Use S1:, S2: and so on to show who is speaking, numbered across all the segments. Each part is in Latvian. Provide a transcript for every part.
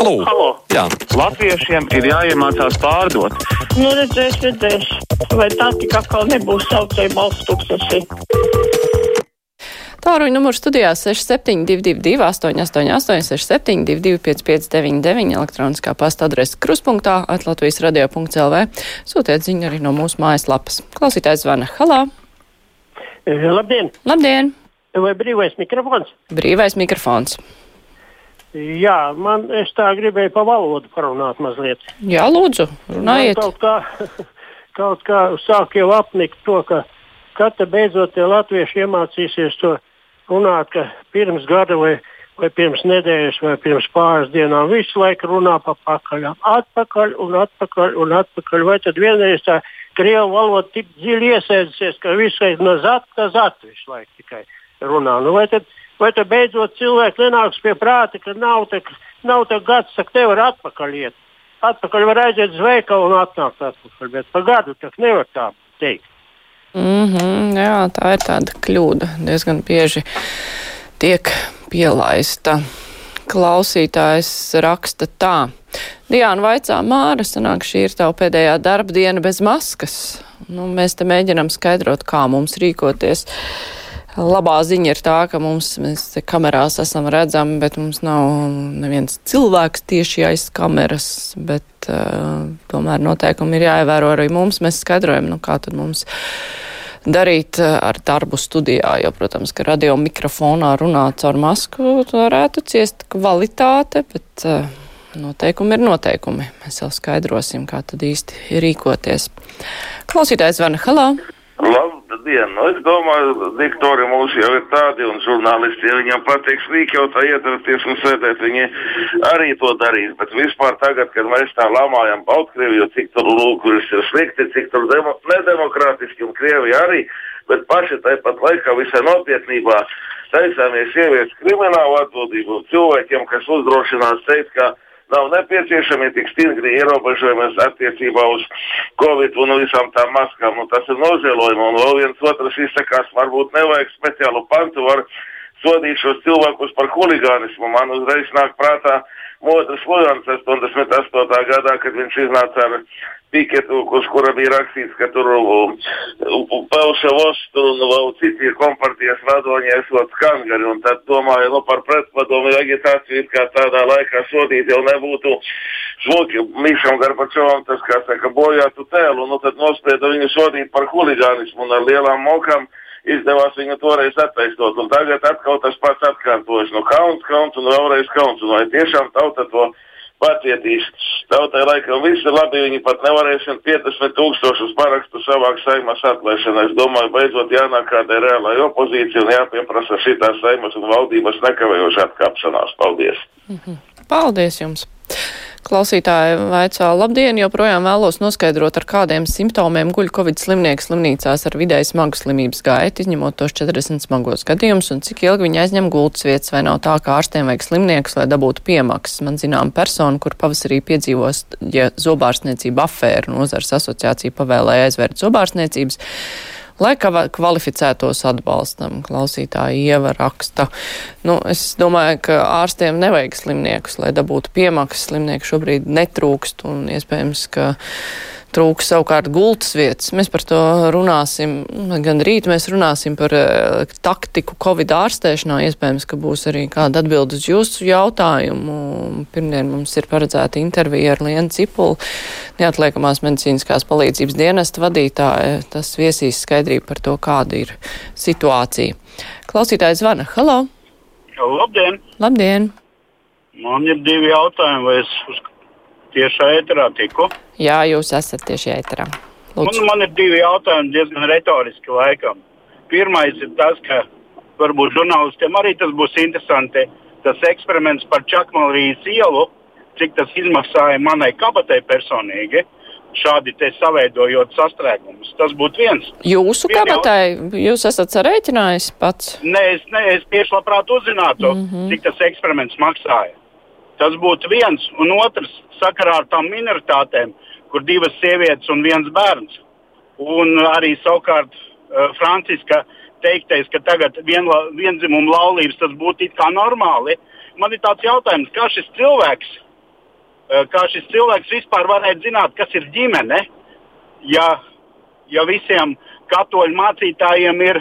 S1: Halo!
S2: Halo.
S1: Jā,
S2: Latviešiem ir jāiemācās pārdot.
S3: Nu, redzēs, redzēs. Vai tā tik atkal nebūs saucēja balsts tūkstoši?
S4: Tāruņa numurs studijā 6722, 888, 672, 559, elektroniskā pasta adrese kruspunktā, atlatvijas radio.lv. Sūtiet ziņu arī no mūsu mājaslapas. Klausītājs zvana. Halā!
S5: Labdien!
S4: Labdien!
S5: Vai brīvais mikrofons?
S4: Brīvais mikrofons.
S5: Jā, man es tā gribēju pa valodu parunāt mazliet.
S4: Jā, lūdzu, runājiet.
S5: Man kaut kā, kaut kā sāk jau apnikt to, ka katra beidzot tie latvieši iemācīsies to runāt, ka pirms gada vai, vai pirms nedēļas vai pirms pāris dienām visu laiku runā pa pakaļām. Atpakaļ un atpakaļ un atpakaļ. Vai tad vienreiz tā krievu valoda tik dziļi iesēdusies, ka visu laiku no zata zata visu laiku tikai runā. Nu, vai tad, vai tad beidzot cilvēki nenāks pie prāta, ka nav tā, nav tā gads, ka te var atpakaļ iet. Atpakaļ var aiziet uz veikalu un atnākt atpakaļ, bet pa gadu tā nevar tā teikt.
S4: Mm -hmm, jā, tā ir tāda kļūda. Diezgan bieži tiek pielaista. Klausītājs raksta tā. Diana vaicā, Māra, sanāk, šī ir tava pēdējā darba diena bez maskas. Nu, mēs te mēģinam skaidrot, kā mums rīkoties. Labā ziņa ir tā, ka mums, mēs kamerās esam redzami, bet mums nav neviens cilvēks tieši aiz kameras, bet uh, tomēr noteikumi ir jāievēro arī mums. Mēs skaidrojam, nu, kā tad mums darīt ar darbu studijā, jo, protams, ka radio mikrofonā runāt caur masku varētu ciest kvalitāte, bet uh, noteikumi ir noteikumi. Mēs jau skaidrosim, kā tad īsti rīkoties. Klausītājs Vana Halā.
S6: Labdien! Nu, es domāju, diktori mūsu jau ir tādi, un žurnālisti, ja viņam patiks rīk jau tā iedarboties un sēdēt, viņi arī to darīs. Bet vispār tagad, kad mēs tā lamājam Baltkrieviju, cik tur lūkuris ir slikti, cik tur demo, nedemokrātiski un Krievija arī, bet paši tāpat laikā visai nopietnībā taisāmies ieviest kriminālu atbildību cilvēkiem, kas uzdrošinās teikt, ka nav nepieciešami tik stingri ierobežojumi attiecībā uz Covid un visām tām maskām. Nu, tas ir nožēlojami. Un vēl viens otrs izsakās, varbūt nevajag speciālu pantu, var sodīt šos cilvēkus par huligānismu. Man uzreiz nāk prātā Motrs Lujans 88. gadā, kad viņš iznāca ar piketu, uz kura bija rakstīts, ka tur Pelša Vostu un vēl citi kompartijas vadoņi esot skangari, un tad domāju, nu par pretpadomu agitāciju, kā tādā laikā sodīt jau nebūtu. Žoki Mišam Garbačovam, tas, kā saka, bojātu tēlu, nu tad nosprieda viņu sodīt par huligānismu un ar lielām mokām izdevās viņu toreiz attaisnot, tagad atkal tas pats atkārtojas. Nu, kauns, kauns un vēlreiz kauns, un vai tiešām tauta to pacietīs. Tautai laikam viss ir labi, viņi pat nevarēs 50 tūkstošus parakstu savākt saimas atlaišanai. Es domāju, beidzot jānāk kādai reālai opozīcija un jāpieprasa šitās saimas un valdības nekavējoši atkāpšanās. Paldies!
S4: Paldies jums! Klausītāji vaicā, labdien, joprojām vēlos noskaidrot, ar kādiem simptomiem guļ Covid slimnieks slimnīcās ar vidēji smagu slimības gaitu, izņemot tos 40 smagos gadījumus, un cik ilgi viņi aizņem gultas vietas, vai nav tā, ka ārstiem vajag slimniekus, lai dabūtu piemaksas. Man zinām persona, kur pavasarī piedzīvos, ja zobārstniecība afēra nozars asociācija pavēlēja aizvērt zobārstniecības lai kvalificētos atbalstam. Klausītāji ieva raksta. Nu, es domāju, ka ārstiem nevajag slimniekus, lai dabūtu piemaksas. Slimnieku šobrīd netrūkst un iespējams, ka trūks savukārt gultas vietas. Mēs par to runāsim, gan rīt mēs runāsim par uh, taktiku Covid ārstēšanā. Iespējams, ka būs arī kāda atbild uz jūsu jautājumu. Pirmdien mums ir paredzēta intervija ar Lienu Cipulu, neatliekamās medicīniskās palīdzības dienesta vadītāja. Tas viesīs skaidrību par to, kāda ir situācija. Klausītājs zvana. Halo!
S7: Labdien!
S4: Labdien!
S7: Man ir divi jautājumi, vai es uz tiešā ēterā tiku?
S4: Jā, jūs esat tieši ēterā.
S7: Man, man ir divi jautājumi, diezgan retoriski laikam. Pirmais ir tas, ka varbūt žurnālistiem arī tas būs interesanti. Tas eksperiments par Čakmalrijas ielu, cik tas izmaksāja manai kabatai personīgi. Šādi te saveidojot sastrēgumus. Tas būtu viens.
S4: Jūsu
S7: Vien
S4: kabatai, jūs esat sarēķinājis pats?
S7: Nē, es, nē, es tieši labprāt uzzinātu, mm -hmm. cik tas eksperiments maksāja. Tas būtu viens, un otrs sakarā ar tām minoritātēm, kur divas sievietes un viens bērns. Un arī savukārt uh, Franciska teiktais, ka tagad vienla, vienzimuma laulības tas būtu it kā normāli. Man ir tāds jautājums, kā šis cilvēks Eh, Kā šis cilvēks vispār varētu zināt, kas ir ģimene, ja, ja visiem katoļu mācītājiem ir,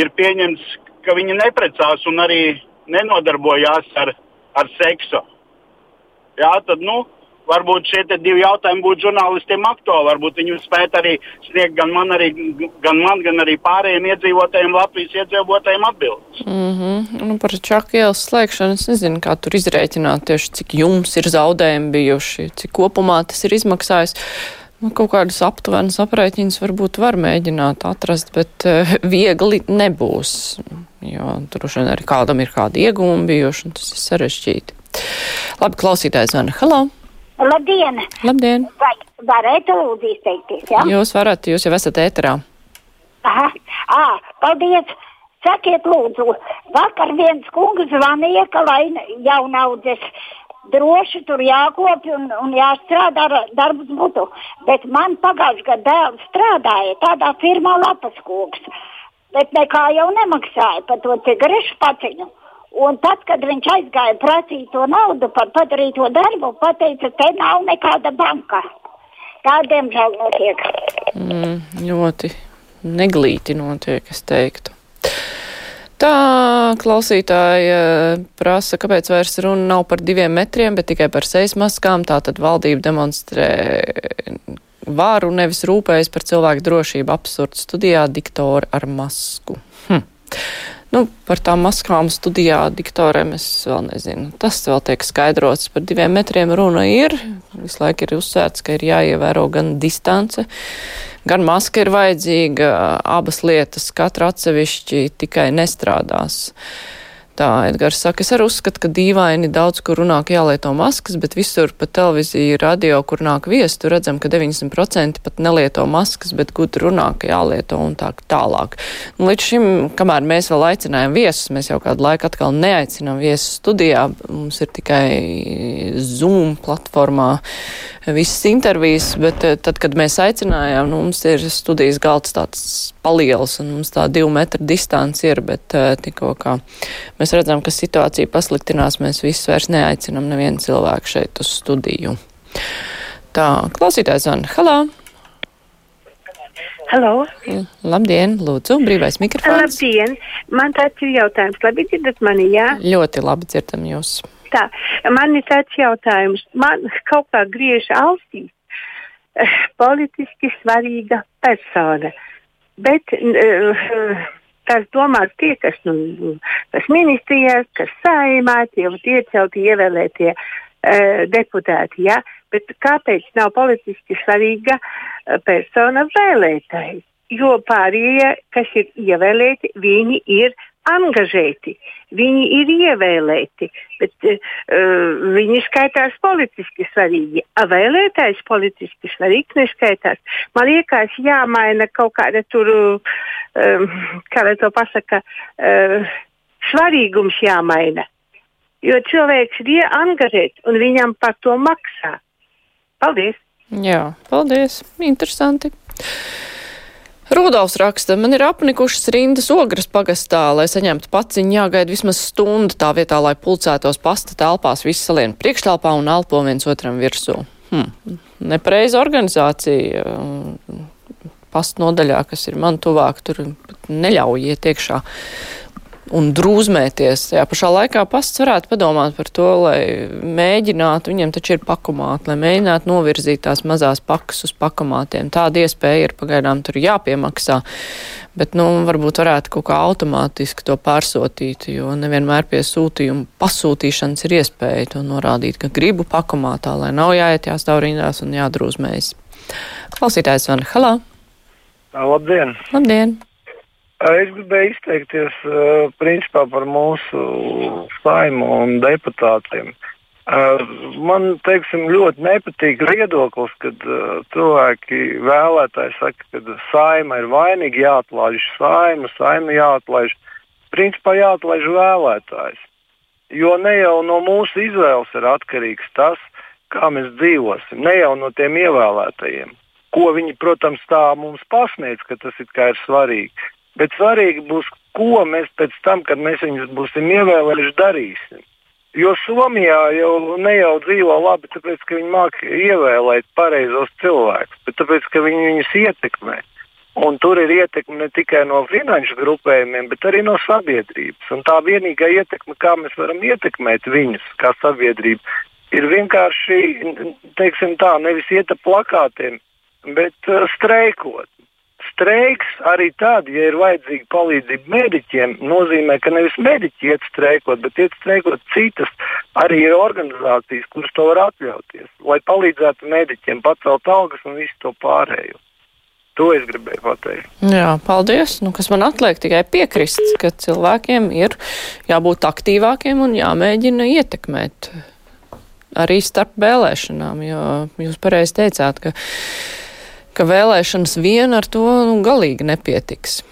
S7: ir pieņemts, ka viņi neprecās un arī nenodarbojās ar, ar seksu. Jā, tad, nu, varbūt šie divi jautājumi būtu žurnālistiem aktuāli. Varbūt viņi spētu arī sniegt gan man, arī, gan, man, gan arī pārējiem iedzīvotājiem, Latvijas iedzīvotājiem atbildes.
S4: Mm -hmm. nu, par čaku ielas slēgšanu es nezinu, kā tur izrēķināt tieši, cik jums ir zaudējumi bijuši, cik kopumā tas ir izmaksājis. Nu, kaut kādas aptuvenas aprēķinas varbūt var mēģināt atrast, bet uh, viegli nebūs, jo droši vien arī kādam ir kādi iegūmi bijuši, un tas ir sarežģīti. Labi, klausītājs zvana. Halo!
S1: Labdien!
S4: Labdien!
S1: Vai varētu lūdzu izteikties? Ja?
S4: Jūs varat, jūs jau esat ēterā.
S1: Aha, à, paldies! Sakiet, lūdzu, vakar viens kungs zvanīja, ka lai jaunaudzes droši tur jākopja un, un jāstrādā, ar- darbs būtu. Bet man pagājušajā gadā dēls strādāja tādā firmā lapas koks, bet nekā jau nemaksāja par to cigarešu paciņu. Un tad, kad viņš aizgāja prasīt to naudu par padarīto darbu, pateica, te nav nekāda banka. Tā, diemžēl, notiek.
S4: Mm, ļoti neglīti notiek, es teiktu. Tā klausītāja prasa, kāpēc vairs runa nav par diviem metriem, bet tikai par sejas maskām. Tātad valdība demonstrē vāru, nevis rūpējas par cilvēku drošību. Absurds studijā diktori ar masku. Hm. Nu, par tām maskām studijā diktoriem es vēl nezinu. Tas vēl tiek skaidrots. Par diviem metriem runa ir. Visu laiku ir uzsvērts, ka ir jāievēro gan distance, gan maska ir vajadzīga. Abas lietas katra atsevišķi tikai nestrādās. Tā Edgars saka, es arī uzskatu, ka dīvaini daudz, kur runā, ka jālieto maskas, bet visur pa televīziju, radio, kur nāk viesi, tur redzam, ka 90% pat nelieto maskas, bet gudri runā, ka jālieto un tā tālāk. Un līdz šim, kamēr mēs vēl aicinājām viesus, mēs jau kādu laiku atkal neaicinām viesus studijā, mums ir tikai Zoom platformā visas intervijas, bet eh, tad, kad mēs aicinājām, nu, mums ir studijas galds tāds paliels un mums tā divu metru distance ir, bet eh, tikko kā mēs redzam, ka situācija pasliktinās, mēs visus vairs neaicinām nevienu cilvēku šeit uz studiju. Tā, klausītājs Anna, halā!
S8: Halo!
S4: Labdien, lūdzu, brīvais mikrofons.
S8: Labdien! Man tāds ir jautājums. Labi dzirdat mani, jā?
S4: Ļoti labi dzirdam jūs.
S8: Tā, man ir tāds jautājums. Man kaut kā griež ausīs eh, politiski svarīga persona. Bet uh, tas domās tie, kas, nu, kas ministrijās, kas saimā, tie iecelti, ievēlētie uh, deputāti, jā. Bet kāpēc nav politiski svarīga persona vēlētājs? Jo pārējie, kas ir ievēlēti, viņi ir angažēti, viņi ir ievēlēti, bet uh, viņi skaitās politiski svarīgi. A vēlētājs politiski svarīgs neskaitās. Man liekas, jāmaina kaut kāda tur, um, kā lai to pasaka, uh, svarīgums jāmaina. Jo cilvēks ir angažēts un viņam par to maksā. Paldies!
S4: Jā, paldies! Interesanti! Rudolfs raksta, man ir apnikušas rindas ogras pagastā, lai saņemtu paciņu jāgaida vismaz stundu tā vietā, lai pulcētos pasta telpās, visi salien priekštelpā un elpo viens otram virsū. Hmm. Nepareiza organizācija. Pasta nodaļā, kas ir man tuvāk, tur neļauj iet iekšā un drūzmēties. Jā, pašā laikā pasts varētu padomāt par to, lai mēģinātu, viņiem taču ir pakomāti, lai mēģinātu novirzīt tās mazās pakas uz pakomātiem. Tāda iespēja ir pagaidām tur jāpiemaksā, bet, nu, varbūt varētu kaut kā automātiski to pārsūtīt, jo nevienmēr pie sūtījuma pasūtīšanas ir iespēja to norādīt, ka gribu pakomātā, lai nav jāiet jāstāv rindās un jādrūzmējas. Klausītājs Van Halā.
S9: Labdien!
S4: Labdien!
S9: Es gribēju izteikties principā par mūsu saimu un deputātiem. Man teiksim, ļoti nepatīk viedoklis, kad cilvēki vēlētāji saka, ka saima ir vainīga, jāatlaiž saima, saima jāatlaiž. Principā jāatlaiž vēlētājs. Jo ne jau no mūsu izvēles ir atkarīgs tas, kā mēs dzīvosim, ne jau no tiem ievēlētajiem. Ko viņi, protams, tā mums pasniedz, ka tas ir svarīgi. Bet svarīgi būs, ko mēs pēc tam, kad mēs viņus būsim ievēlējuši, darīsim. Jo Somijā jau ne jau dzīvo labi, tāpēc ka viņi māca ievēlēt pareizos cilvēkus, bet tāpēc ka viņi viņus ietekmē. Un tur ir ietekme ne tikai no finanšu grupējumiem, bet arī no sabiedrības. Un tā vienīgā ietekme, kā mēs varam ietekmēt viņus, kā sabiedrība, ir vienkārši teiksim, tā, nevis iet ap plakātiem, bet uh, streikot. Streiks arī tad, ja ir vajadzīga palīdzība mediķiem, nozīmē, ka nevis mediķi iet streikot, bet iet streikot citas arī ir organizācijas, kuras to var atļauties, lai palīdzētu mediķiem pacelt algas un visu to pārējo. To es gribēju pateikt.
S4: Jā, paldies. Nu, kas man atliek tikai piekrist, ka cilvēkiem ir jābūt aktīvākiem un jāmēģina ietekmēt arī starp vēlēšanām, jo jūs pareizi teicāt, ka ka vēlēšanas vien ar to nu, galīgi nepietiks.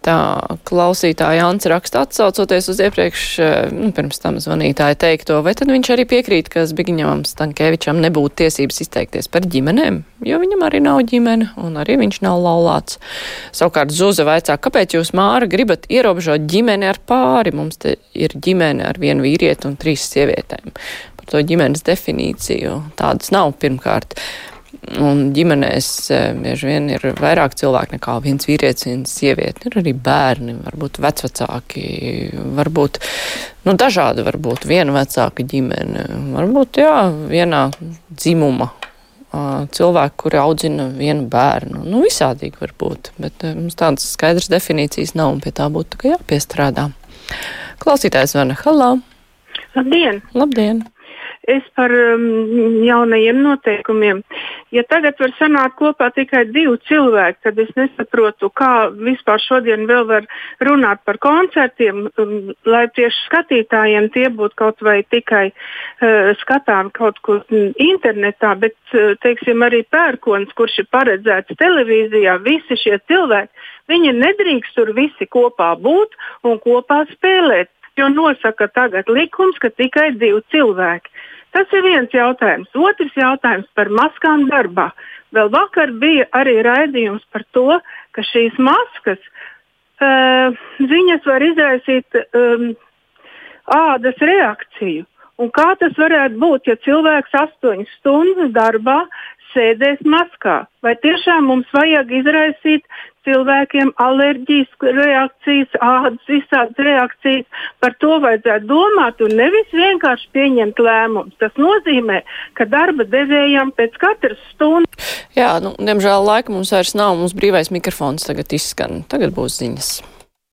S4: Tā klausītāja Ants raksta atsaucoties uz iepriekš, eh, nu, pirms tam zvanītāja teikto, vai tad viņš arī piekrīt, ka Zbigņam Stankēvičam nebūtu tiesības izteikties par ģimenēm, jo viņam arī nav ģimene un arī viņš nav laulāts. Savukārt Zuza vaicā, kāpēc jūs, Māra, gribat ierobežot ģimeni ar pāri? Mums te ir ģimene ar vienu vīrieti un trīs sievietēm. Par to ģimenes definīciju tādas nav pirmkārt. Un ģimenēs e, bieži vien ir vairāk cilvēku nekā viens vīrietis, viens sieviete. Ir arī bērni, varbūt vecvecāki, varbūt nu, dažādi, varbūt viena vecāka ģimene, varbūt jā, vienā dzimuma cilvēki, kuri audzina vienu bērnu. Nu, visādīgi var būt, bet e, mums tādas skaidras definīcijas nav un pie tā būtu jāpiestrādā. Klausītājs Vana Halā.
S10: Labdien!
S4: Labdien!
S10: es par um, jaunajiem noteikumiem. Ja tagad var sanākt kopā tikai divi cilvēki, tad es nesaprotu, kā vispār šodien vēl var runāt par koncertiem, um, lai tieši skatītājiem tie būtu kaut vai tikai uh, skatām kaut kur internetā, bet, uh, teiksim, arī pērkons, kurš ir paredzēts televīzijā, visi šie cilvēki, viņi nedrīkst tur visi kopā būt un kopā spēlēt jo nosaka tagad likums, ka tikai divi cilvēki. Tas ir viens jautājums. Otrs jautājums par maskām darbā. Vēl vakar bija arī raidījums par to, ka šīs maskas uh, viņas var izraisīt um, ādas reakciju. Un kā tas varētu būt, ja cilvēks astoņas stundas darbā sēdēs maskā? Vai tiešām mums vajag izraisīt cilvēkiem alerģijas reakcijas, ādas visādas reakcijas. Par to vajadzētu domāt un nevis vienkārši pieņemt lēmumus. Tas nozīmē, ka darba devējiem pēc katras stundas.
S4: Jā, nu, diemžēl laika mums vairs nav. Mums brīvais mikrofons tagad izskan. Tagad būs ziņas.